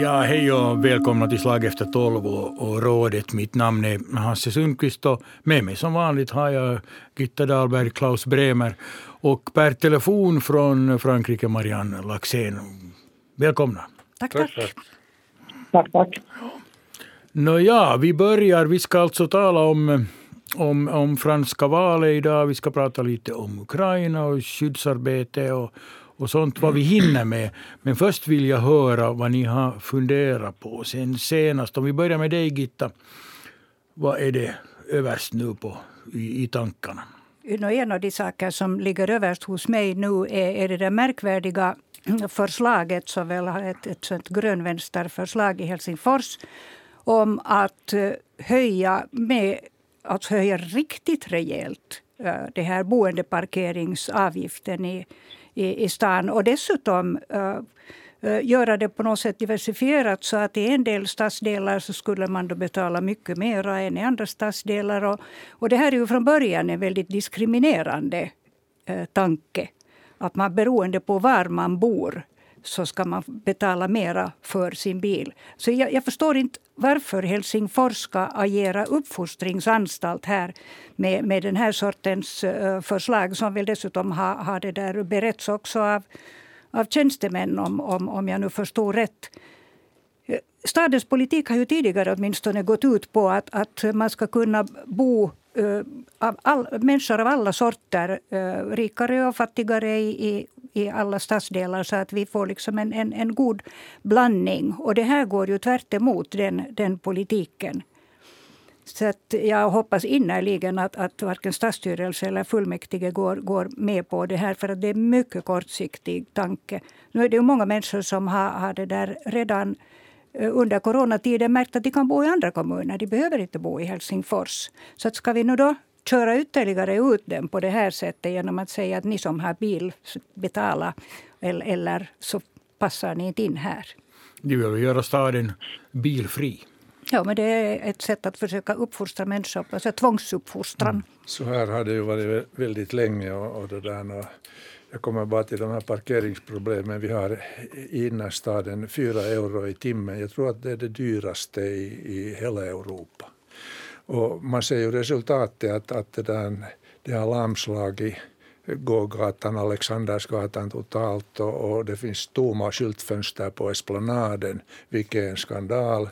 Ja, hej och välkomna till Slag efter tolv och, och rådet. Mitt namn är Hasse Sundqvist och med mig som vanligt har jag Gitta Dahlberg, Klaus Bremer och per telefon från Frankrike Marianne Laxén. Välkomna. Tack, tack. Tack, Tack, tack. Nåja, vi börjar. Vi ska alltså tala om, om, om franska valet idag. Vi ska prata lite om Ukraina och skyddsarbete och, och sånt vad vi hinner med. Men först vill jag höra vad ni har funderat på sen senast. Om vi börjar med dig Gitta. Vad är det överst nu på, i, i tankarna? En av de saker som ligger överst hos mig nu är, är det där märkvärdiga förslaget som väl har ett, ett sånt grönvänsterförslag i Helsingfors om att eh, höja, med, att höja riktigt rejält eh, det här boendeparkeringsavgiften i, i, i stan. Och dessutom uh, göra det på något sätt diversifierat så att i en del stadsdelar så skulle man då betala mycket mer än i andra stadsdelar. Och, och det här är ju från början en väldigt diskriminerande uh, tanke. Att man beroende på var man bor så ska man betala mera för sin bil. Så jag, jag förstår inte varför Helsingfors ska agera uppfostringsanstalt här med, med den här sortens eh, förslag som väl dessutom har ha det där beretts också av, av tjänstemän om, om, om jag nu förstår rätt. Eh, stadens politik har ju tidigare åtminstone gått ut på att, att man ska kunna bo eh, av all, människor av alla sorter, rikare och fattigare i, i, i alla stadsdelar så att vi får liksom en, en, en god blandning. Och det här går ju tvärt emot den, den politiken. Så att jag hoppas innerligen att, att varken stadsstyrelse eller fullmäktige går, går med på det här för att det är en mycket kortsiktig tanke. Nu är det ju många människor som har, har det där redan eh, under coronatiden märkt att de kan bo i andra kommuner. De behöver inte bo i Helsingfors. Så att ska vi nu då köra ytterligare ut dem på det här sättet genom att säga att ni som har bil betala eller, eller så passar ni inte in här. De vill göra staden bilfri. Ja, men det är ett sätt att försöka uppfostra människor, alltså tvångsuppfostran. Så här har det ju varit väldigt länge. Och, och det där, och jag kommer bara till de här parkeringsproblemen. Vi har i innerstaden fyra euro i timmen. Jag tror att det är det dyraste i, i hela Europa. Och man ser ju resultatet att, att det, där, det har lamslagit gågatan, Alexandersgatan totalt och, och det finns tomma skyltfönster på Esplanaden, vilket är en skandal.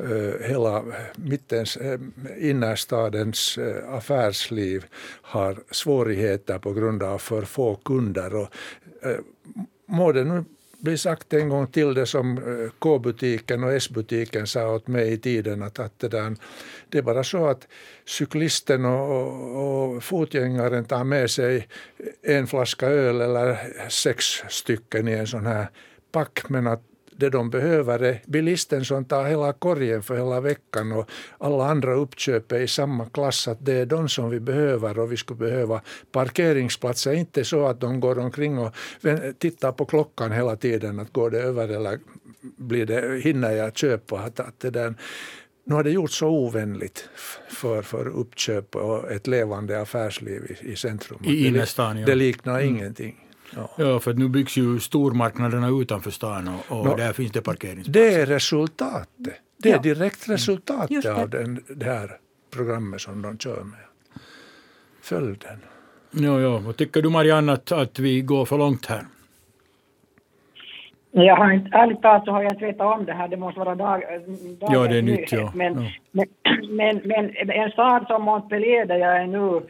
Uh, hela mittens, uh, innerstadens uh, affärsliv har svårigheter på grund av för få kunder. Och, uh, må det nu bli sagt en gång till det som eh, K-butiken och S-butiken sa åt mig i tiden att, att det, där, det är bara så att cyklisten och, och, och fotgängaren tar med sig en flaska öl eller sex stycken i en sån här pack men att det de behöver är bilisten som tar hela korgen för hela veckan och alla andra uppköp är i samma klass att det är de som vi behöver och vi skulle behöva parkeringsplatser. Inte så att de går omkring och tittar på klockan hela tiden att går det över eller blir det, hinner jag köpa. Att, att det där, nu har det gjorts så ovänligt för, för uppköp och ett levande affärsliv i, i centrum. I innerstan, ja. Det liknar mm. ingenting. Ja. ja, för nu byggs ju stormarknaderna utanför stan och, och Nå, där finns det parkeringsplatser. Det är resultatet. Det är Ja. direkt resultatet Just det. av den, det här programmet som de kör med. Följden. Ja, ja. Vad tycker du Marianne att, att vi går för långt här? Jag har inte, ärligt talat så har jag inte vetat om det här, det måste vara dag, dagens Ja, det är nytt, nyhet. ja. Men, Ja. men, men, men en stad som Montpellier där jag är nu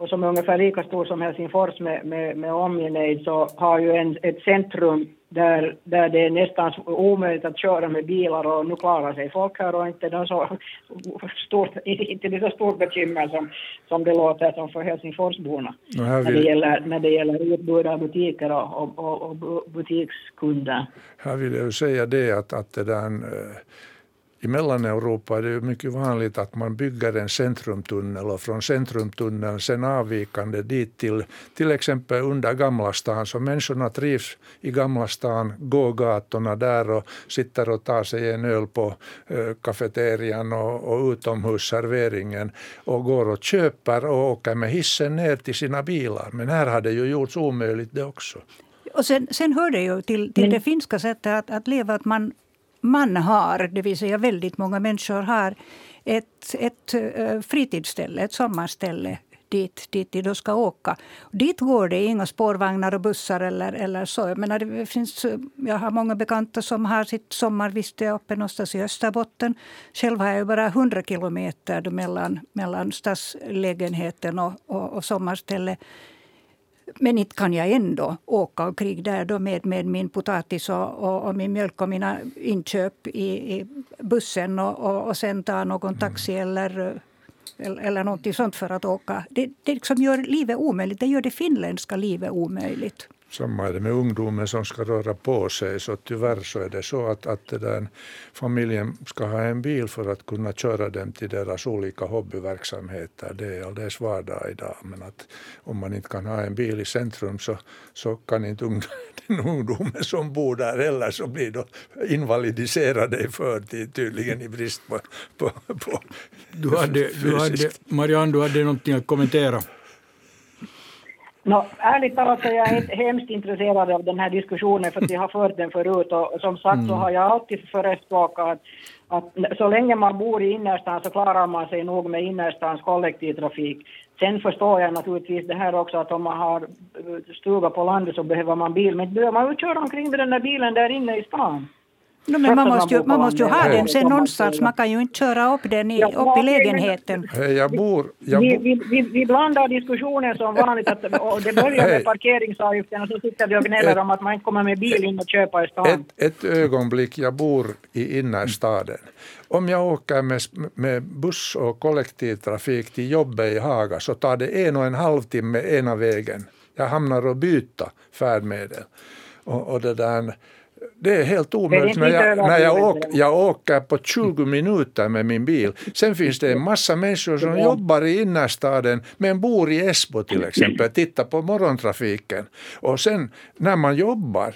och som är ungefär lika stor som Helsingfors med, med, med omnejd så har ju en, ett centrum där, där det är nästan omöjligt att köra med bilar och nu klarar sig folk här och inte de så stort, inte det så stort bekymmer som, som det låter som för Helsingforsborna när det gäller, när det gäller utbud av butiker och, och, och, och bu- butikskunder. här vill jag ju säga det att, att det där, eh, i Mellaneuropa är det mycket vanligt att man bygger en centrumtunnel och från centrumtunneln sen avvikande dit till till exempel under Gamla stan så människorna trivs i Gamla stan, går gatorna där och sitter och tar sig en öl på eh, kafeterian och, och utomhusserveringen och går och köper och åker med hissen ner till sina bilar. Men här har det ju gjorts omöjligt det också. Och sen, sen hör det ju till, till det finska sättet att, att leva att man, man har, det vill säga väldigt många människor har ett, ett eh, fritidsställe, ett sommarställe dit, dit de då ska åka. Dit går det inga spårvagnar och bussar eller, eller så. Jag, menar, det finns, jag har många bekanta som har sitt sommarviste uppe någonstans i Österbotten. Själv har jag bara 100 kilometer mellan, mellan stadslägenheten och, och, och sommarstället. Men inte kan jag ändå åka omkring där då med, med min potatis och, och, och, min mjölk och mina inköp i, i bussen och, och, och sen ta någon taxi eller eller någonting sånt för att åka. Det, det liksom gör livet omöjligt. Det gör det finländska livet omöjligt. Samma är det med ungdomen som ska röra på sig. Så tyvärr så är det så att, att där, familjen ska ha en bil för att kunna köra dem till deras olika hobbyverksamheter. Det är alldeles vardag idag. Men att om man inte kan ha en bil i centrum så, så kan inte ung, den ungdomen som bor där heller så blir då invalidiserade i förtid tydligen i brist på, på, på du hade, du hade, Marianne, du hade någonting att kommentera. No, ärligt talat så är jag hemskt intresserad av den här diskussionen för att vi har fört den förut och som sagt mm. så har jag alltid förespråkat att, att så länge man bor i innerstan så klarar man sig nog med innerstans kollektivtrafik. Sen förstår jag naturligtvis det här också att om man har stuga på landet så behöver man bil, men behöver man ju köra omkring med den där bilen där inne i stan. No, men man måste, ju, man måste ju ha den sen någonstans. Man kan ju inte köra upp den i, upp i lägenheten. Hey, jag bor, jag vi, vi, vi, vi blandar diskussionen som vanligt. Att, och det börjar med parkeringsavgiften och så sitter vi och gnäller om att man inte kommer med bil in och köpa i stan. Ett, ett ögonblick, jag bor i innerstaden. Om jag åker med, med buss och kollektivtrafik till jobbet i Haga så tar det en och en halv timme ena vägen. Jag hamnar och byta färdmedel. Och, och det där det är helt omöjligt. När jag, när jag, åker, jag åker på 20 minuter med min bil. Sen finns det en massa människor som jobbar i innerstaden men bor i Esbo till exempel. Titta på morgontrafiken. Och sen när man jobbar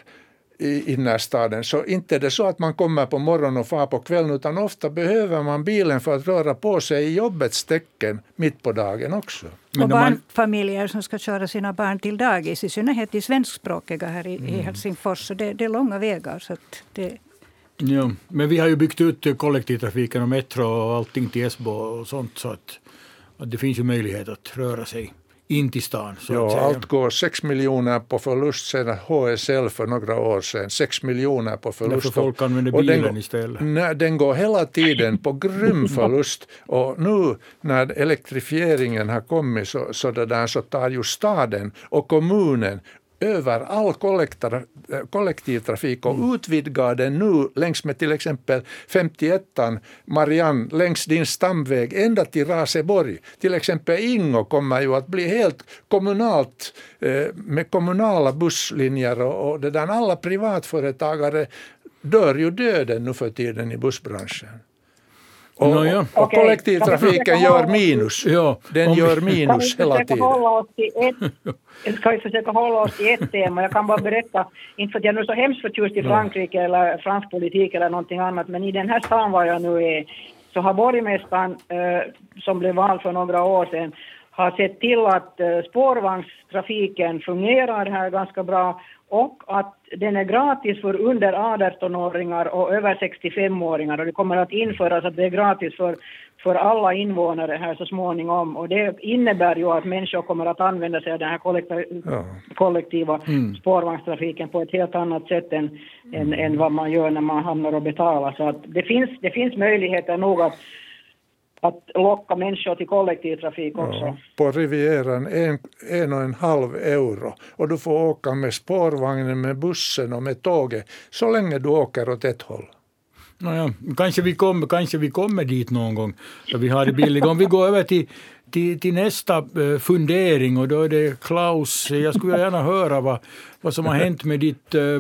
i innerstaden. Så inte är det så att man kommer på morgonen och far på kvällen utan ofta behöver man bilen för att röra på sig i jobbets tecken mitt på dagen också. och barnfamiljer som ska köra sina barn till dagis, i synnerhet de svenskspråkiga här i, mm. i Helsingfors. Så det, det, är långa vägar. Så det... Ja, men vi har ju byggt ut kollektivtrafiken och metro och allting till Esbo och sånt så att, att det finns ju möjlighet att röra sig in till stan. Så ja, allt går 6 miljoner på förlust sedan HSL för några år sedan. 6 miljoner på förlust. Därför folk använder bilen den, istället. Nej, den går hela tiden på grym förlust. Och nu när elektrifieringen har kommit så, så, där, så tar ju staden och kommunen över all kollektivtrafik och mm. utvidgar den nu längs med till exempel 51 Marianne, längs din stamväg ända till Raseborg. Till exempel Ingo kommer ju att bli helt kommunalt eh, med kommunala busslinjer och, och det där. Alla privatföretagare dör ju döden nu för tiden i bussbranschen. Och, no, ja. och kollektivtrafiken gör minus. Ja, Den om... gör minus hela tiden. Ska vi försöka hålla oss till ett tema? Jag kan bara berätta, inte för att jag är så hemskt förtjust i Frankrike eller fransk politik eller någonting annat, men i den här stan var jag nu är så har borgmästaren, eh, som blev vald för några år sedan, har sett till att eh, spårvagnstrafiken fungerar här ganska bra och att den är gratis för under 18-åringar och över 65-åringar och det kommer att införas att det är gratis för, för alla invånare här så småningom och det innebär ju att människor kommer att använda sig av den här kollektiva, ja. kollektiva mm. spårvagnstrafiken på ett helt annat sätt än, än, än vad man gör när man hamnar och betalar så att det finns, det finns möjligheter nog att att locka människor till kollektivtrafik också. Ja, på Rivieran en, en och en halv euro och du får åka med spårvagnen, med bussen och med tåget så länge du åker åt ett håll. Naja, kanske, vi kommer, kanske vi kommer dit någon gång så vi har det billigt. Om vi går över till, till, till nästa eh, fundering och då är det Klaus, jag skulle gärna höra vad, vad som har hänt med ditt eh,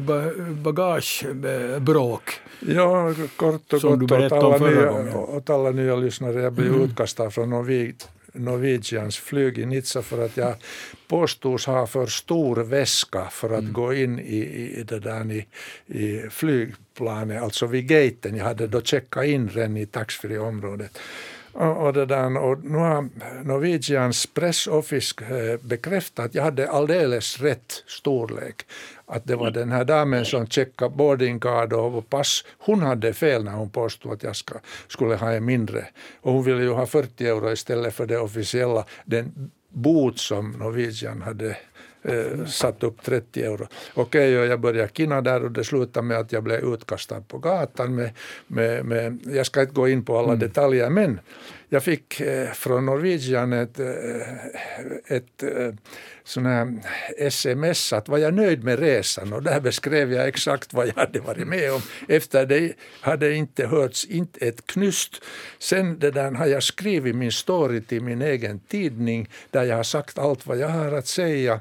bagagebråk. Ja, kort och gott åt alla, nya, åt alla nya lyssnare. Jag blev mm. utkastad från Norwegians flyg i Nizza för att jag påstods ha för stor väska för att mm. gå in i, i, det där, i, i flygplanet, alltså vid gaten. Jag hade då checkat in redan i taxfree-området. Och, och, det där, och nu har Norwegians pressoffice eh, bekräftat att jag hade alldeles rätt storlek. Att det var den här damen som checkade boardingcard och pass. Hon hade fel när hon påstod att jag ska, skulle ha en mindre. Och hon ville ju ha 40 euro istället för det officiella, den bot som Norwegian hade eh, satt upp 30 euro. Okej, okay, jag började kina där och det slutade med att jag blev utkastad på gatan. Med, med, med, jag ska inte gå in på alla mm. detaljer, men jag fick eh, från Norwegian ett, eh, ett eh, sån här sms att var jag nöjd med resan och där beskrev jag exakt vad jag hade varit med om. Efter det hade inte hörts inte ett knyst. Sen det där har jag skrivit min story till min egen tidning där jag har sagt allt vad jag har att säga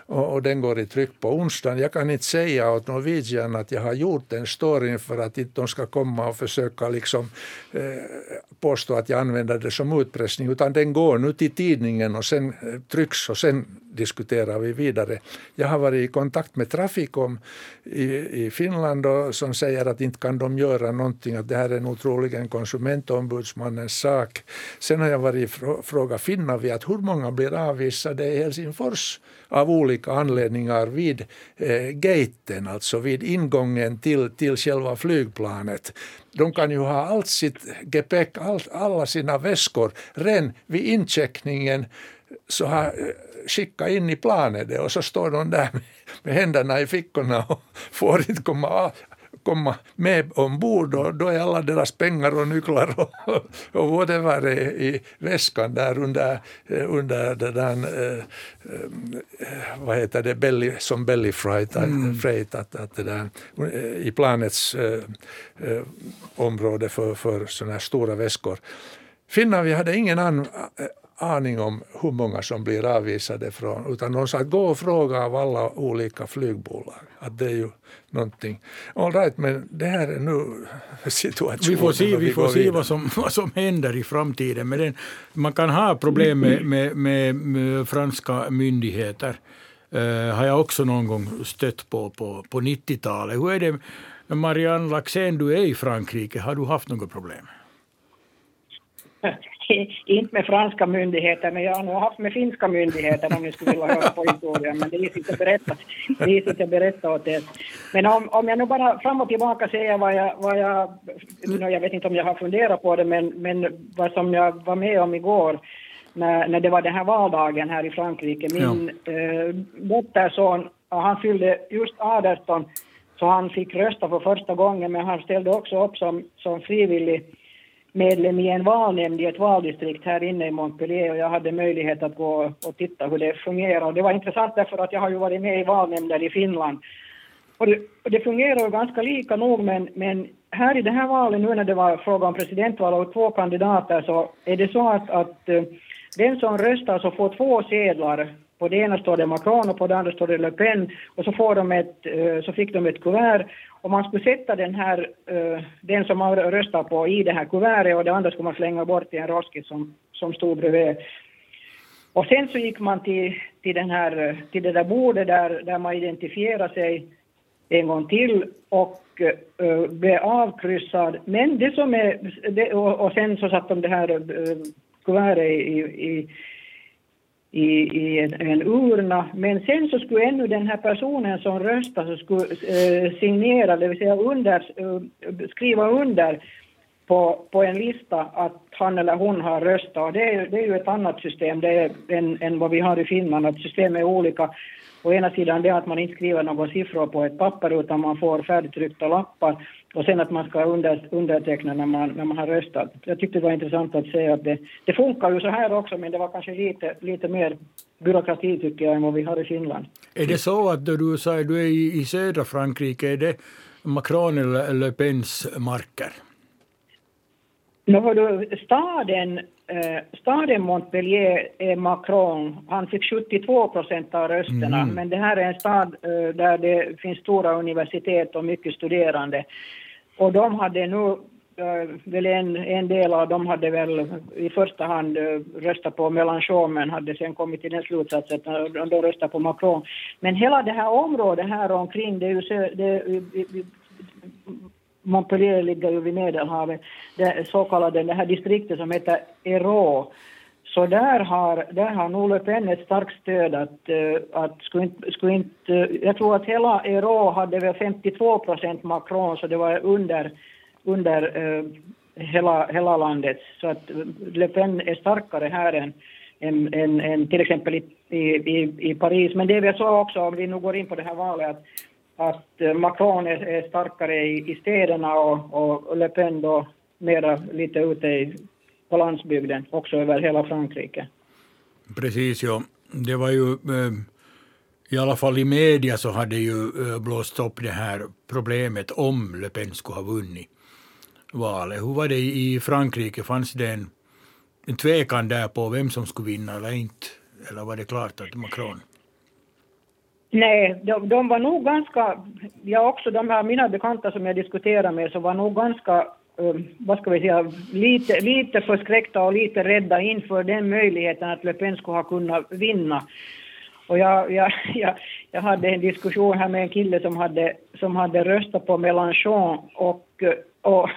och, och, den går i tryck på onsdagen. Jag kan inte säga åt Norwegian att jag har gjort den storyn för att inte de ska komma och försöka liksom, eh, påstå att jag använder det som utpressning, utan den går nu till tidningen och sen eh, trycks och sen diskuterar vi vidare. Jag har varit i kontakt med Trafikom i, i Finland och, som säger att inte kan de göra någonting, att det här är nog troligen konsumentombudsmannens sak. Sen har jag varit i fråga Finnavi att hur många blir avvisade i Helsingfors av olika anledningar vid eh, gaten, alltså vid ingången till, till själva flygplanet. De kan ju ha allt sitt gepäck, all, alla sina väskor redan vid incheckningen så har eh, skickat in i planet och så står de där med, med händerna i fickorna och får inte komma komma med ombord och då är alla deras pengar och nycklar och, och whatever i väskan där under, under det där, eh, vad heter det, belly, som belly freight, mm. freight att, att det där, i planets eh, eh, område för, för sådana här stora väskor. Finland, vi hade ingen an, aning om hur många som blir avvisade från, utan de sa att gå och fråga av alla olika flygbolag. Att det är ju någonting. All right, men det här är nu situationen. Vi får se, vi får se vad, som, vad som händer i framtiden. Men den, man kan ha problem med, med, med, med franska myndigheter. Uh, har jag också någon gång stött på på, på 90-talet. Hur är det, Marianne Laxén, du är i Frankrike. Har du haft något problem? inte med franska myndigheter, men jag har nog haft med finska myndigheter om ni skulle vilja höra på historien, men det är inte berätta, det är inte berätta åt er. Men om, om jag nu bara fram och tillbaka säger vad jag, vad jag, jag vet inte om jag har funderat på det, men, men vad som jag var med om igår, när, när det var den här valdagen här i Frankrike. Min ja. eh, dotterson, han fyllde just 18, så han fick rösta för första gången, men han ställde också upp som, som frivillig medlem i en valnämnd i ett valdistrikt här inne i Montpellier och jag hade möjlighet att gå och titta hur det fungerar. Och det var intressant därför att jag har ju varit med i valnämnder i Finland. Och det, och det fungerar ju ganska lika nog men, men här i det här valet nu när det var fråga om presidentval och två kandidater så är det så att, att eh, den som röstar så får två sedlar. På det ena står det Macron och på det andra står det Le Pen och så, får de ett, eh, så fick de ett kuvert om man skulle sätta den här, uh, den som man röstar på i det här kuvertet och det andra skulle man slänga bort i en roskis som, som stod bredvid. Och sen så gick man till, till, den här, till det där bordet där, där man identifierade sig en gång till och uh, blev avkryssad. Men det som är, det, och, och, sen så satt de det här uh, kuvertet i, i, i, i en, en, urna. Men sen så skulle ännu den här personen som röstar så skulle eh, signera, det vill säga under, eh, skriva under på, på en lista att han eller hon har röstat. Det är, det är ju ett annat system det är än, än vad vi har i Finland, att systemet är olika. Å ena sidan det att man inte skriver några siffror på ett papper utan man får färdigtryckta lappar och sen att man ska under, underteckna när man, när man har röstat. Jag tyckte det var intressant att se att det, det funkar ju så här också men det var kanske lite, lite mer byråkrati tycker jag än vad vi har i Finland. Är det så att du säger du är i, i södra Frankrike, är det Macron eller Le Pens marker? No, staden, eh, staden Montpellier är Macron. Han fick 72 procent av rösterna, mm. men det här är en stad eh, där det finns stora universitet och mycket studerande. Och de hade nu, eh, väl en, en del av dem hade väl i första hand eh, röstat på Mélenchon, men hade sen kommit till den slutsatsen att de röstar på Macron. Men hela det här området här omkring, det är ju så, det, Montpellier ligger ju vid Medelhavet, det så kallade det här distriktet som heter Hérault. Så där har, där har nog Le Pen ett starkt stöd att, eh, att skulle inte, skulle inte, jag tror att hela Hérault hade väl 52 procent Macron så det var under, under eh, hela, hela landet. Så att Le Pen är starkare här än, än, än, än till exempel i, i, i Paris. Men det vi så också, om vi nu går in på det här valet, att, att eh, Macron är, är starkare i, i städerna och, och Le Pen då mera lite ute i, på landsbygden, också över hela Frankrike. Precis, ja. Det var ju, eh, i alla fall i media så hade ju eh, blåst upp det här problemet om Le Pen skulle ha vunnit valet. Hur var det i Frankrike? Fanns det en, en tvekan där på vem som skulle vinna eller inte? Eller var det klart att Macron? Nej, de, de var nog ganska, jag också, de här mina bekanta som jag diskuterade med, så var nog ganska, um, vad ska vi säga, lite, lite förskräckta och lite rädda inför den möjligheten att Le Pen skulle ha kunnat vinna. Och jag, jag, jag, jag hade en diskussion här med en kille som hade, som hade röstat på Mélenchon och och,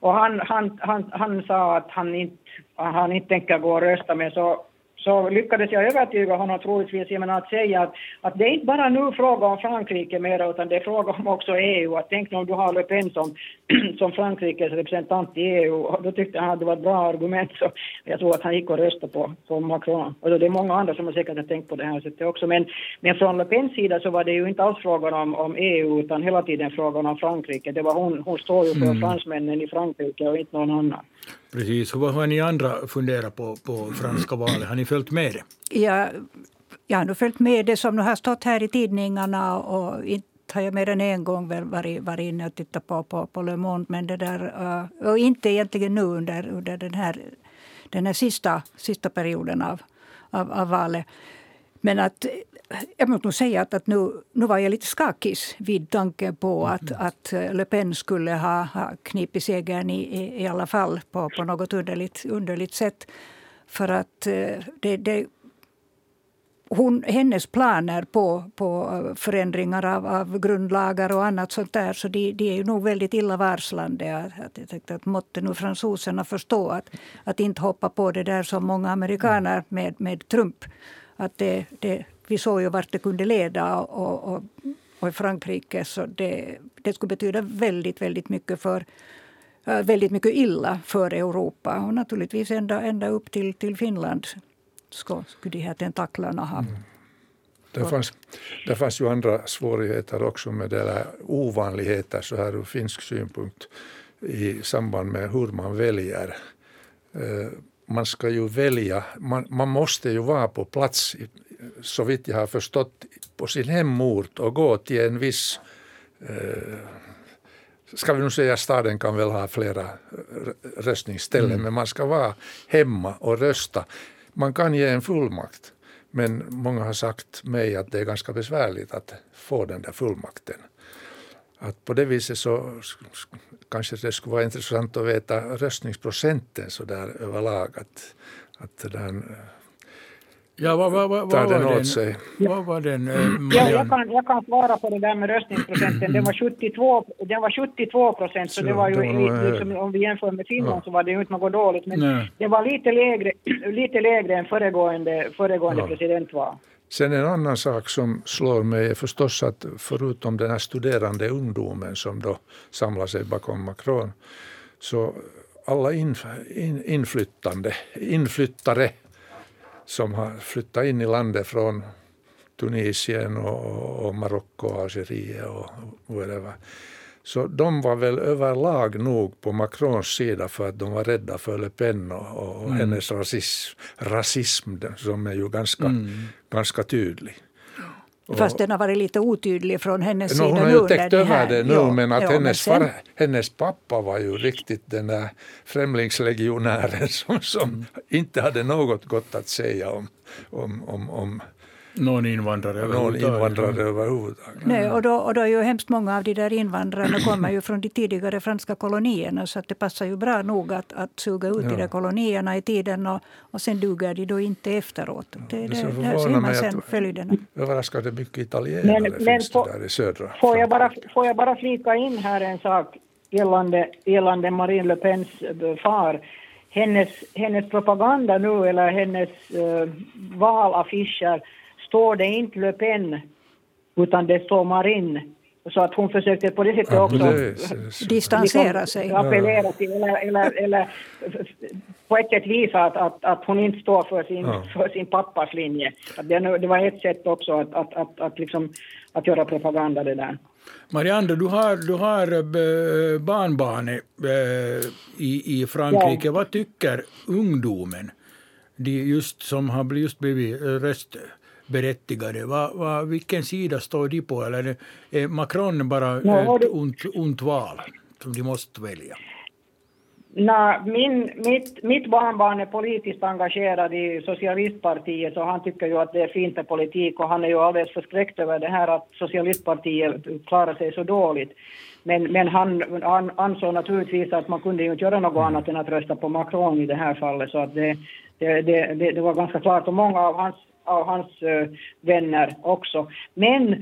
och han, han, han, han sa att han inte, han inte tänker gå och rösta men så så lyckades jag övertyga honom troligtvis genom att säga att, att det är inte bara nu fråga om Frankrike mer utan det är fråga om också EU. Att tänk om du har Le Pen som, som Frankrikes representant i EU. Och då tyckte han att det var ett bra argument så jag tror att han gick och röstade på, på Macron. Och det är många andra som har säkert har tänkt på det här sättet också. Men, men från Le Pens sida så var det ju inte alls frågan om, om EU utan hela tiden frågan om Frankrike. Det var hon, hon står ju för mm. fransmännen i Frankrike och inte någon annan. Precis. Vad har ni andra funderat på, på franska valet? Har ni följt med det? Ja, jag har nog följt med det som nu har stått här i tidningarna och inte har jag mer än en gång väl varit, varit inne och tittat på, på, på Le Monde. Men det där, eh, och inte egentligen nu under, under den här, den här sista, sista perioden av, av, av valet. Men att jag måste nog säga att, att nu, nu var jag lite skakig vid tanken på mm. att, att Le Pen skulle ha, ha knipit segern i, i, alla fall på, på något underligt, underligt sätt. För att eh, det, det, hon, hennes planer på, på förändringar av, av grundlagar och annat sånt där, så de, de är ju nog väldigt illavarslande. Att, att, att, att måtte nu fransoserna förstå att, att inte hoppa på det där som många amerikaner med, med Trump. Att det, det, vi såg ju vart det kunde leda och, och, och i Frankrike så det, det skulle betyda väldigt, väldigt mycket för eh, väldigt mycket illa för Europa och naturligtvis ända, ända upp till, till Finland skulle, de här tentaklarna ha. Mm. Det fanns, det fanns ju andra svårigheter också med det där ovanligheter så här ur finsk synpunkt i samband med hur man väljer. Eh, Eh, man ska ju välja, man, man måste ju vara på plats så vitt jag har förstått, på sin hemort och gå till en viss eh, ska vi nu säga staden kan väl ha flera röstningsställen, mm. men man ska vara hemma och rösta. Man kan ge en fullmakt, men många har sagt mig att det är ganska besvärligt att få den där fullmakten. Att på det viset så kanske det skulle vara intressant att veta röstningsprocenten så där överlag. Att, att den, Ja, vad, vad, vad, vad, var den, sig. vad var den? Eh, ja, jag, kan, jag kan svara på det där med röstningsprocenten. Den var 72, den var 72 procent, så, så det var ju liksom, om vi jämför med Finland ja. så var det ju inte något dåligt. Men Nej. det var lite lägre, lite lägre än föregående, föregående ja. presidentval. Sen en annan sak som slår mig är förstås att förutom den här studerande ungdomen som då samlar sig bakom Macron så alla in, in, inflyttande, inflyttare som har flyttat in i landet från Tunisien och, och Marocko och Algeriet och whatever. Så de var väl överlag nog på Macrons sida för att de var rädda för Le Pen och, och mm. hennes rasism, rasism som är ju ganska, mm. ganska tydlig. Fast den har varit lite otydlig från hennes no, sida nu. Hon har ju täckt över det nu jo, men att jo, hennes, men sen... far, hennes pappa var ju riktigt den där främlingslegionären som, som mm. inte hade något gott att säga om, om, om, om någon invandrare överhuvudtaget. Någon invandrare överhuvudtaget. Nej, och, då, och då är ju hemskt många av de där invandrarna kommer ju från de tidigare franska kolonierna så att det passar ju bra nog att, att suga ut ja. de där kolonierna i tiden och, och sen duger de då inte efteråt. Det, det, det, där ser man sen följderna. Överraskande mycket italienare men, finns det där i södra får jag, bara, får jag bara flika in här en sak gällande, gällande Marine Le Pens far. Hennes, hennes propaganda nu, eller hennes uh, valaffischer, står det inte Le Pen, utan det står Marine. Så att hon försökte på det sättet ja, också det distansera sig. Appellera till, eller, eller, eller på ett sätt visa att, att, att hon inte står för sin, ja. för sin pappas linje. Att det, det var ett sätt också att, att, att, att, liksom, att göra propaganda det där. Marianne, du har, du har eh, barnbarnet eh, i, i Frankrike. Ja. Vad tycker ungdomen, de just som har just blivit röstberättigade? Va, va, vilken sida står de på? Eller är Macron bara ja, ett ont, ont val som de måste välja? Na, min, mitt, mitt barnbarn är politiskt engagerad i socialistpartiet och han tycker ju att det är fint med politik och han är ju alldeles förskräckt över det här att socialistpartiet klarar sig så dåligt. Men, men han, han ansåg naturligtvis att man kunde ju inte göra något annat än att rösta på Macron i det här fallet så att det, det, det, det var ganska klart och många av hans, av hans uh, vänner också. Men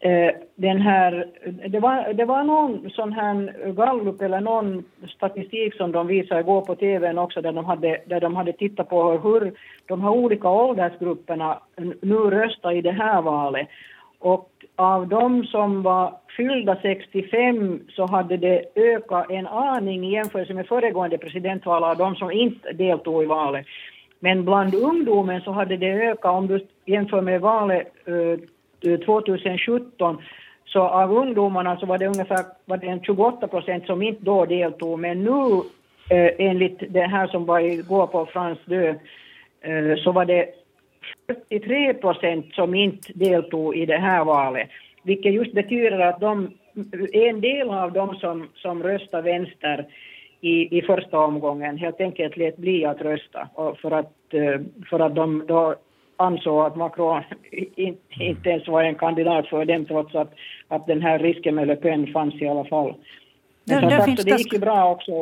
eh, den här, det, var, det var någon sån här gallup eller någon statistik som de visade igår på TVn också där de hade, där de hade tittat på hur de här olika åldersgrupperna nu röstar i det här valet. Och av de som var fyllda 65 så hade det ökat en aning i jämförelse med föregående presidentval av de som inte deltog i valet. Men bland ungdomen så hade det ökat. Om du jämför med valet eh, eh, 2017 så av ungdomarna så var det ungefär var det 28 procent som inte då deltog, men nu eh, enligt det här som var igår på Frans dö eh, så var det 43 procent som inte deltog i det här valet, vilket just betyder att de, en del av de som, som röstar vänster i, i första omgången helt enkelt lät bli att rösta och för att, eh, för att de då ansåg att Macron inte ens var en kandidat för dem trots att, att den här risken med Le Pen fanns i alla fall. Men där, där finns det gick ju bra också.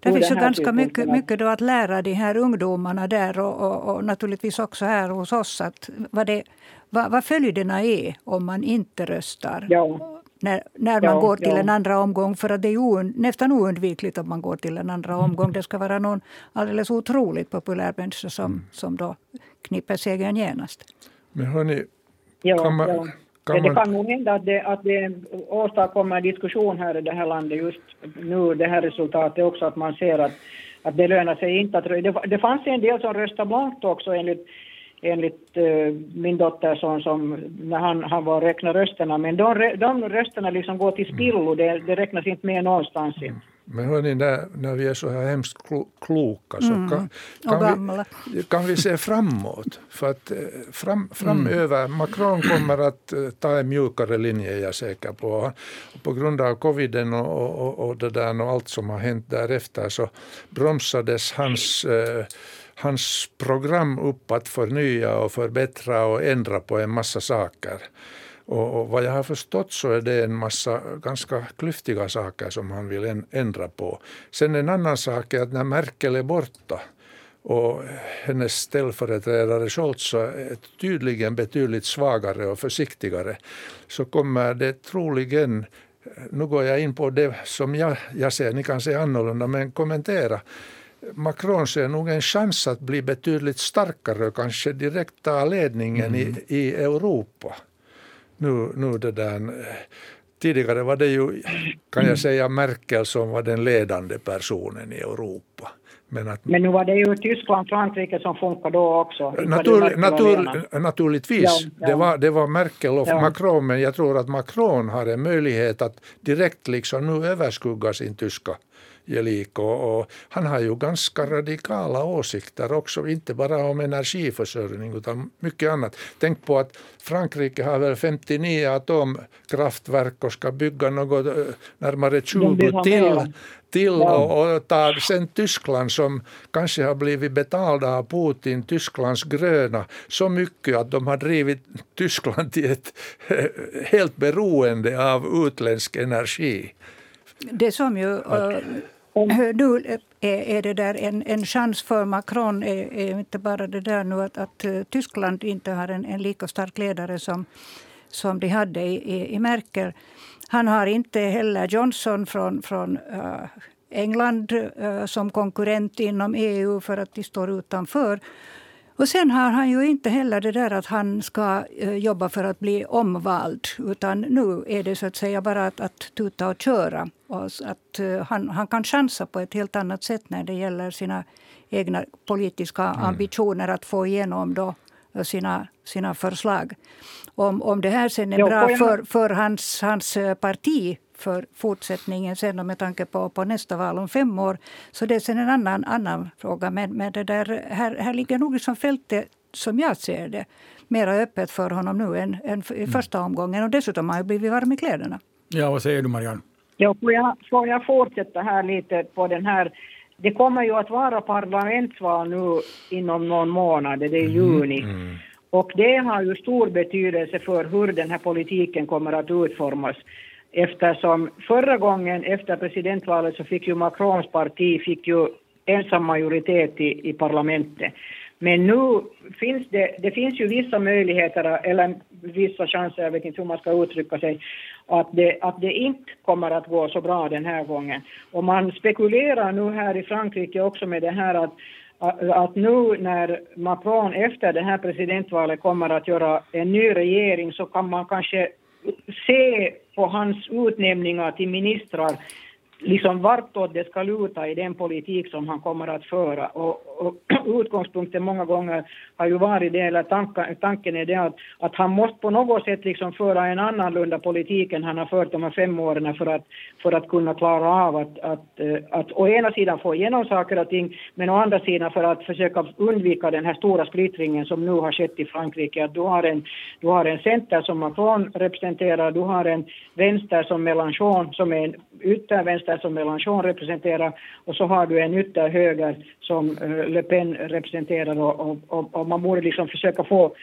Det finns ju ganska mycket, mycket då att lära de här ungdomarna där och, och, och naturligtvis också här hos oss. Att vad, det, vad, vad följderna är om man inte röstar. Ja när, när man ja, går till ja. en andra omgång. För att det är ju nästan oundvikligt om man går till en andra omgång. Det ska vara någon alldeles otroligt populär människa som, mm. som då knipper segern genast. Men hörni, ja, kan man, ja. Kan det kan nog hända att det, att det åstadkommer diskussion här i det här landet just nu, det här resultatet också, att man ser att, att det lönar sig inte att det, det fanns en del som röstade blankt också enligt enligt uh, min dotter som, som när han, han var och räknade rösterna. Men de, de rösterna liksom går till spillo, det, det räknas inte med någonstans. Mm. Men hörni, när, när vi är så här hemskt kloka så mm. kan, kan, vi, kan vi se framåt. För att eh, fram, framöver, mm. Macron kommer att eh, ta en mjukare linje, jag är säker på. På grund av coviden och, och, och, det där och allt som har hänt därefter så bromsades hans eh, hans program upp att förnya och förbättra och ändra på en massa saker. Och, och vad jag har förstått så är det en massa ganska klyftiga saker som han vill ändra på. Sen en annan sak är att när Merkel är borta och hennes ställföreträdare Scholz är tydligen betydligt svagare och försiktigare så kommer det troligen nu går jag in på det som jag, jag ser, ni kan se annorlunda, men kommentera Macron ser nog en chans att bli betydligt starkare och kanske direkt ta ledningen mm. i, i Europa. Nu, nu det där, tidigare var det ju, kan jag säga, Merkel som var den ledande personen i Europa. Men, att, men nu var det ju Tyskland och Frankrike som funkade då också. Natur, natur, naturligtvis, ja, ja. Det, var, det var Merkel och ja. Macron, men jag tror att Macron har en möjlighet att direkt liksom nu överskugga sin tyska gelik. Och, och, han har ju ganska radikala åsikter också, inte bara om energiförsörjning utan mycket annat. Tänk på att Frankrike har väl 59 atomkraftverk och ska bygga något eh, närmare 20 till till och, och tar sen Tyskland som kanske har blivit betalda av Putin, Tysklands gröna, så mycket att de har drivit Tyskland till ett eh, helt beroende av utländsk energi. Det som ju uh, nu är, det där en, en chans för Macron, är, är inte bara det där nu att, att Tyskland inte har en, en lika stark ledare som som de hade i, i, i Merkel. Han har inte heller Johnson från, från uh, England uh, som konkurrent inom EU för att de står utanför. Och sen har han ju inte heller det där att han ska uh, jobba för att bli omvald. Utan nu är det så att säga bara att, att tuta och köra. Och att, han, han kan chansa på ett helt annat sätt när det gäller sina egna politiska mm. ambitioner att få igenom då sina, sina förslag. Om, om det här sen är bra för, för hans, hans eh, parti för fortsättningen sen med tanke på, på nästa val om fem år. Så det är sen en annan, annan fråga. Men, men det där, här, här ligger nog liksom fältet, som jag ser det, mera öppet för honom nu än, än i mm. första omgången. Och dessutom har han blivit varm i kläderna. Ja, vad säger du Marianne? Ja, får jag, får jag fortsätta här lite på den här det kommer ju att vara parlamentsval nu inom någon månad, det är mm. juni. Mm. Och det har ju stor betydelse för hur den här politiken kommer att utformas. Eftersom förra gången efter presidentvalet så fick ju Macrons parti fick ju ensam majoritet i, i parlamentet. Men nu finns det, det finns ju vissa möjligheter, eller vissa chanser, jag vet inte hur man ska uttrycka sig, att det, att det inte kommer att gå så bra den här gången. Och man spekulerar nu här i Frankrike också med det här att att nu när Macron efter det här presidentvalet kommer att göra en ny regering så kan man kanske se på hans utnämningar till ministrar liksom vartåt det ska luta i den politik som han kommer att föra. Och, och utgångspunkten många gånger har ju varit det, eller tanken, tanken är det att, att han måste på något sätt liksom föra en annorlunda politik än han har fört de här fem åren för att, för att kunna klara av att, att, eh, att å ena sidan få igenom saker och ting, men å andra sidan för att försöka undvika den här stora splittringen som nu har skett i Frankrike. Att du har en, du har en center som Macron representerar, du har en vänster som Mélenchon, som är en yttervänster som Mélenchon representerar, och så har du en ytterhöger som uh, Le Pen representerar och, och, och, man borde liksom försöka få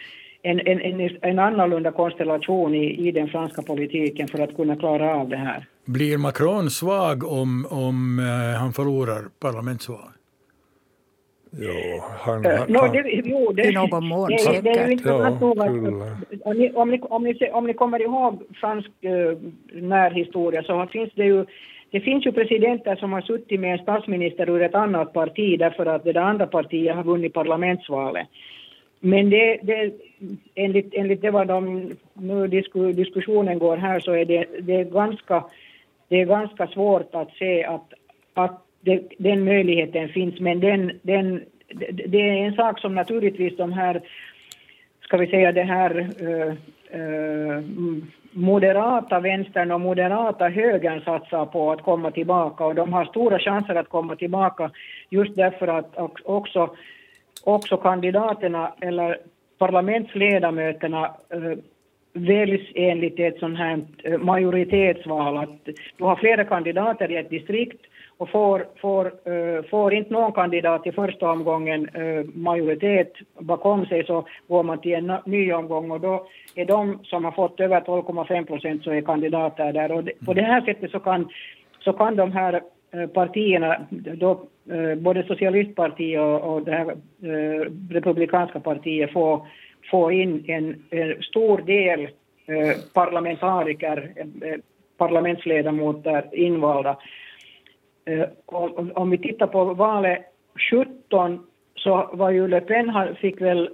en, en, en, en annorlunda konstellation i, i den franska politiken för att kunna klara av det här. Blir Macron svag om, om uh, han förlorar parlamentsvalet? Jo, han, uh, no, det, jo, det, I någon mån det, säkert. Det är intressant ja, att, om, ni, om, ni, om, ni, om ni kommer ihåg fransk uh, närhistoria så finns det ju det finns ju presidenter som har suttit med en statsminister ur ett annat parti därför att det andra partiet har vunnit parlamentsvalet. Men det, det, enligt, enligt det vad de, nu disku, diskussionen går här så är det, det, är ganska, det är ganska svårt att se att, att det, den möjligheten finns. Men den, den, det är en sak som naturligtvis de här, ska vi säga det här eh, Eh, moderata vänstern och moderata högern satsar på att komma tillbaka och de har stora chanser att komma tillbaka just därför att också, också kandidaterna eller parlamentsledamöterna eh, väljs enligt ett sånt här eh, majoritetsval. Att du har flera kandidater i ett distrikt och får, får, uh, får inte någon kandidat i första omgången uh, majoritet bakom sig så går man till en ny omgång. Och då är de som har fått över 12,5 procent så är kandidater där. Och det, på det här sättet så kan, så kan de här uh, partierna, då, både socialistpartiet och, och det här republikanska partiet få, få in en, en stor del parlamentariker, parlamentsledamöter invalda. Eh, om, om vi tittar på valet 17 så var ju Le Pen fick väl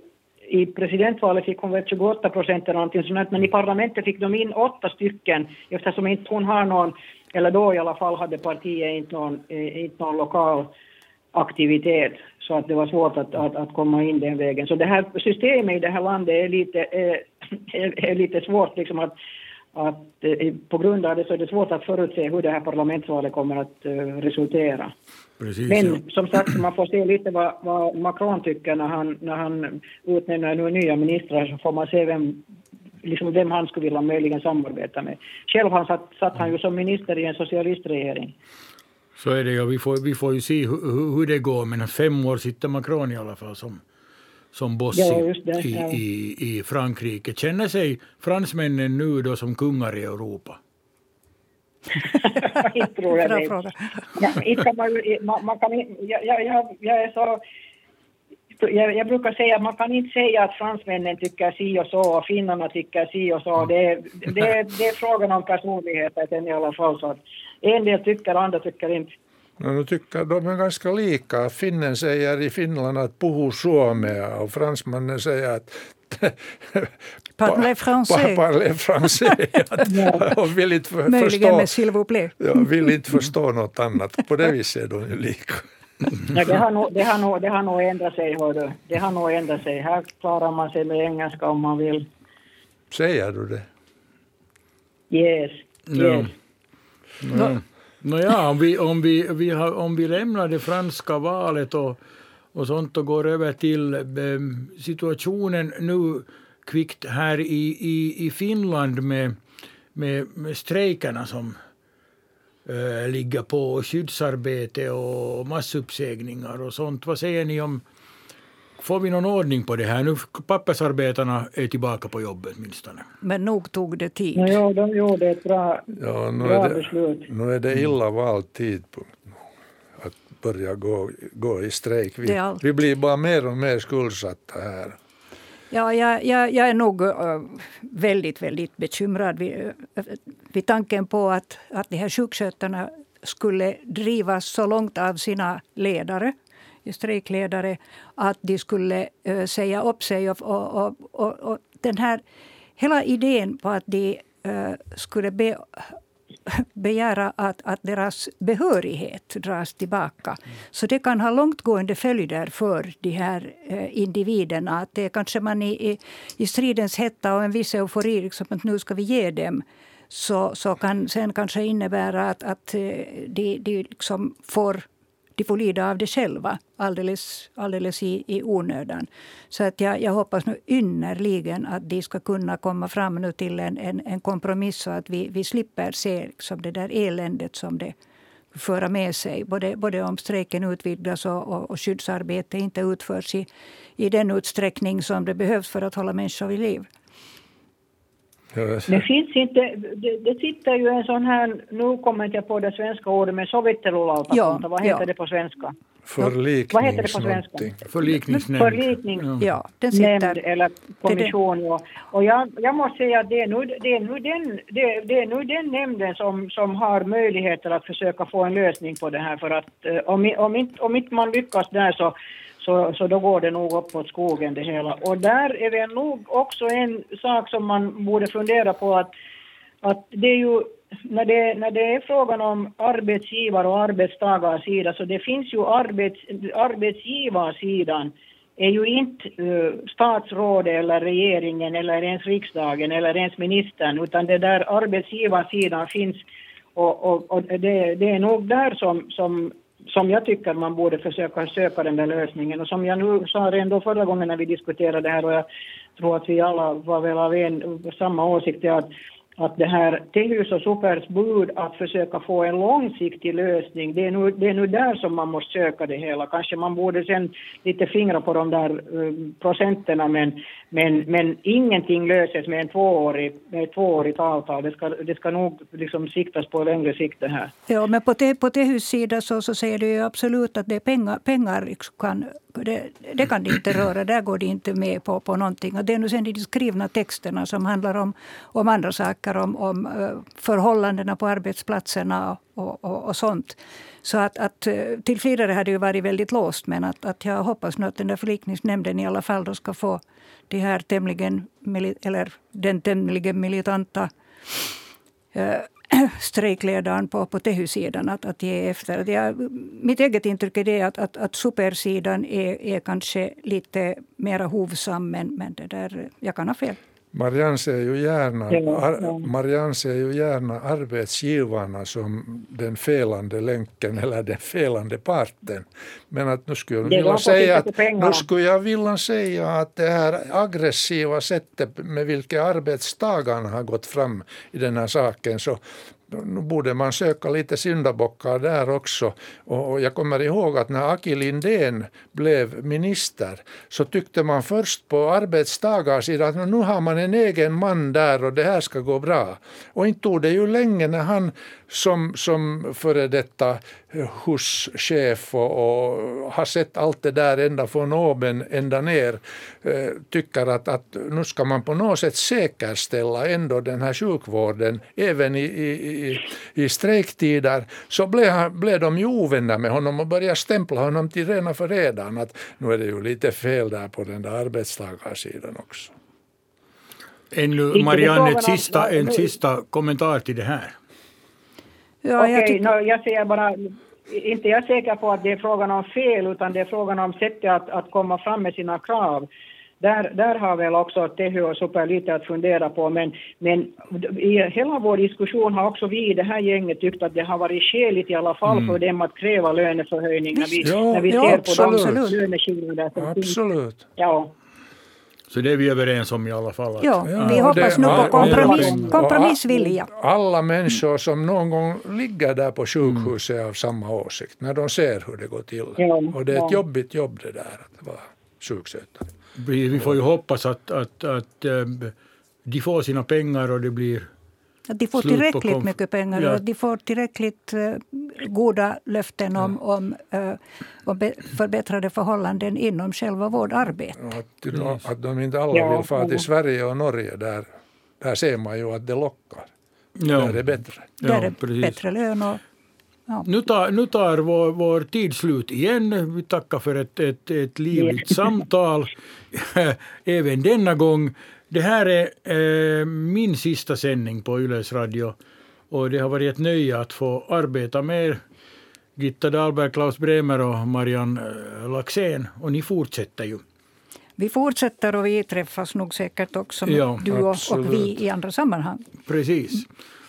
i presidentvalet fick hon väl 28 procent eller någonting sånt, men i parlamentet fick de in åtta stycken eftersom inte hon har någon, eller då i alla fall hade partiet inte någon, eh, inte någon lokal aktivitet så att det var svårt att, att, att komma in den vägen. Så det här systemet i det här landet är lite, eh, är, är lite svårt liksom att att eh, på grund av det så är det svårt att förutse hur det här parlamentsvalet kommer att eh, resultera. Precis, Men ja. som sagt, man får se lite vad, vad Macron tycker när han, när han utnämner nu nya ministrar så får man se vem, liksom vem han skulle vilja möjligen samarbeta med. Själv han satt, satt han ju som minister i en socialistregering. Så är det, ja. Vi får, vi får ju se hur, hur det går, men fem år sitter Macron i alla fall som som boss ja, det, i, ja. i, i Frankrike. Känner sig fransmännen nu då som kungar i Europa? inte tror jag det. Ja, inte man, man, man kan, jag, jag, jag är så jag, jag, brukar säga att man kan inte säga att fransmännen tycker si och så och finnarna tycker si och så. Det, det, det är frågan om personligheter sen i alla fall. Så att en del tycker, andra tycker inte. No, nu tycker de är ganska lika. Finnen säger i Finland att puhu suomea och fransmannen säger att Parlez français. Parlez français. och vill inte för, Möjligen med s'il vous plaît. Ja, vill inte förstå något annat. På det viset är de ju lika. Ja, det, har nog, det, har nog, det har nog ändrat sig, hördu. Det har nog ändrat sig. Här klarar man sig med engelska om man vill. Säger du det? Yes. yes. No. No, Nåja, om, vi, om, vi, vi har, om vi lämnar det franska valet och, och sånt och går över till eh, situationen nu kvickt här i, i, i Finland med, med, med strejkerna som eh, ligger på och skyddsarbete och massuppsägningar och sånt. Vad säger ni om Får vi någon ordning på det här? Nu pappersarbetarna är tillbaka på jobbet åtminstone. Men nog tog det tid. Ja, de gjorde ett bra, ja, nu bra är det, beslut. Nu är det illa vald tidpunkt att börja gå, gå i strejk. Vi, vi blir bara mer och mer skuldsatta här. Ja, jag, jag, jag är nog uh, väldigt, väldigt bekymrad vid, uh, vid tanken på att, att de här sjukskötarna skulle drivas så långt av sina ledare strejkledare att de skulle uh, säga upp sig. Och, och, och, och, den här, hela idén var att de uh, skulle be, begära att, att deras behörighet dras tillbaka. Så det kan ha långtgående följder för de här uh, individerna. Att det kanske man i, i, i stridens hetta och en viss eufori, liksom, att nu ska vi ge dem så, så kan sen kanske innebära att, att de, de liksom får de får lida av det själva alldeles, alldeles i, i onödan. Så att jag, jag hoppas nu innerligen att de ska kunna komma fram nu till en, en, en kompromiss så att vi, vi slipper se liksom det där eländet som det föra med sig. Både, både om strejken utvidgas och, och, och skyddsarbete inte utförs i, i den utsträckning som det behövs för att hålla människor vid liv. Det finns inte, det, det sitter ju en sån här, nu kommer jag på det svenska ordet, men sovittelulautakunta, ja, vad heter ja. det på svenska? Förliknings Vad heter det på svenska? Förlikningsnämnd. Förlikningsnämnd ja, den sitter. eller kommission. Och, och jag, jag måste säga att det är nu, det är nu, den, det, det är nu den nämnden som, som har möjligheter att försöka få en lösning på det här. För att eh, om, om, inte, om inte man lyckas där så så, så då går det nog uppåt skogen det hela. Och där är det nog också en sak som man borde fundera på att, att det är ju när det, när det är frågan om arbetsgivar och arbetstagarsida så det finns ju arbets, arbetsgivarsidan är ju inte uh, statsrådet eller regeringen eller ens riksdagen eller ens ministern utan det där arbetsgivarsidan finns och, och, och det, det, är nog där som, som som jag tycker man borde försöka söka den där lösningen. Och som jag nu sa redan förra gången när vi diskuterade det här och jag tror att vi alla var väl av en, samma åsikt, att att det här Tehus och Supers bud att försöka få en långsiktig lösning, det är, nu, det är nu där som man måste söka det hela. Kanske man borde sen lite fingra på de där um, procenterna men, men, men ingenting löses med en tvåårig, med ett tvåårigt avtal. Det ska, det ska nog liksom siktas på längre sikt det här. Ja, men på, te, på Tehus sida så, så säger du ju absolut att det är pengar, pengar kan det, det, kan de inte röra, där går de inte med på, på någonting. Och det är nu sen de skrivna texterna som handlar om, om andra saker, om, om eh, förhållandena på arbetsplatserna och, och, och, sånt. Så att, att eh, tills vidare har det ju varit väldigt låst, men att, att jag hoppas nu att den där förlikningsnämnden i alla fall då ska få de här tämligen, eller den tämligen militanta eh, strejkledaren på, på Tehy-sidan att, att ge efter. Jag, mitt eget intryck är det att, att, att supersidan är, är kanske lite mer hovsam, men, men det där, jag kan ha fel. Marianne ser ju gärna, ar, Marianne ser ju gärna arbetsgivarna som den felande länken eller den felande parten. Men att nu skulle jag vilja säga att, nu skulle jag vilja säga att det här aggressiva sättet med vilket arbetstagarna har gått fram i den här saken så nu borde man söka lite syndabockar där också. Och jag kommer ihåg att när Aki Lindén blev minister så tyckte man först på arbetstagarsidan att nu har man en egen man där och det här ska gå bra. Och inte tog det ju länge när han som, som före detta huschef och, och har sett allt det där ända från oben ända ner eh, tycker att, att nu ska man på något sätt säkerställa ändå den här sjukvården även i, i, i strejktider så blev, han, blev de ju ovänner med honom och började stämpla honom till rena förrädaren att nu är det ju lite fel där på den där arbetstagarsidan också. Ännu, Marianne, ett sista, en sista kommentar till det här. Ja, Okej, okay, tycker... no, jag säger bara, inte jag är säker på att det är frågan om fel, utan det är frågan om sättet att, att komma fram med sina krav. Där, där har väl också Tehy och Super lite att fundera på, men, men i hela vår diskussion har också vi i det här gänget tyckt att det har varit skäligt i alla fall mm. för dem att kräva löneförhöjning när vi, ja, när vi ja, ser absolut. på de löneskillnader som Absolut. Finns. Ja. Så det är vi överens om i alla fall. Att, ja, vi ja, hoppas det, nu på kompromiss, kompromissvilja. Alla människor som någon gång ligger där på sjukhuset är av samma åsikt, när de ser hur det går till. Och det är ett jobbigt jobb det där att vara sjukskötare. Vi får ju hoppas att, att, att eh, de får sina pengar och det blir att de får tillräckligt mycket pengar ja. och de får tillräckligt uh, goda löften om, ja. om, uh, om förbättrade förhållanden inom själva vårdarbetet. Ja, att, att de inte alla vill fara till Sverige och Norge, där, där ser man ju att det lockar. Ja. Där är det bättre. Där är det bättre lön och Ja. Nu tar, nu tar vår, vår tid slut igen. Vi tackar för ett, ett, ett livligt samtal även denna gång. Det här är eh, min sista sändning på Yles Radio och det har varit ett nöje att få arbeta med Gitta Dahlberg, Klaus Bremer och Marianne eh, Laxén. Och ni fortsätter ju. Vi fortsätter och vi träffas nog säkert också, ja, du och, och, vi i andra sammanhang. Precis.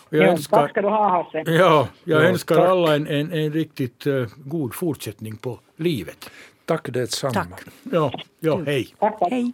Jag önskar, tack ska du ha Hasse. Ja, jag ja, önskar tack. alla en, en, en riktigt uh, god fortsättning på livet. Tack detsamma. Tack. Ja, ja hej. Tack, tack. Hej.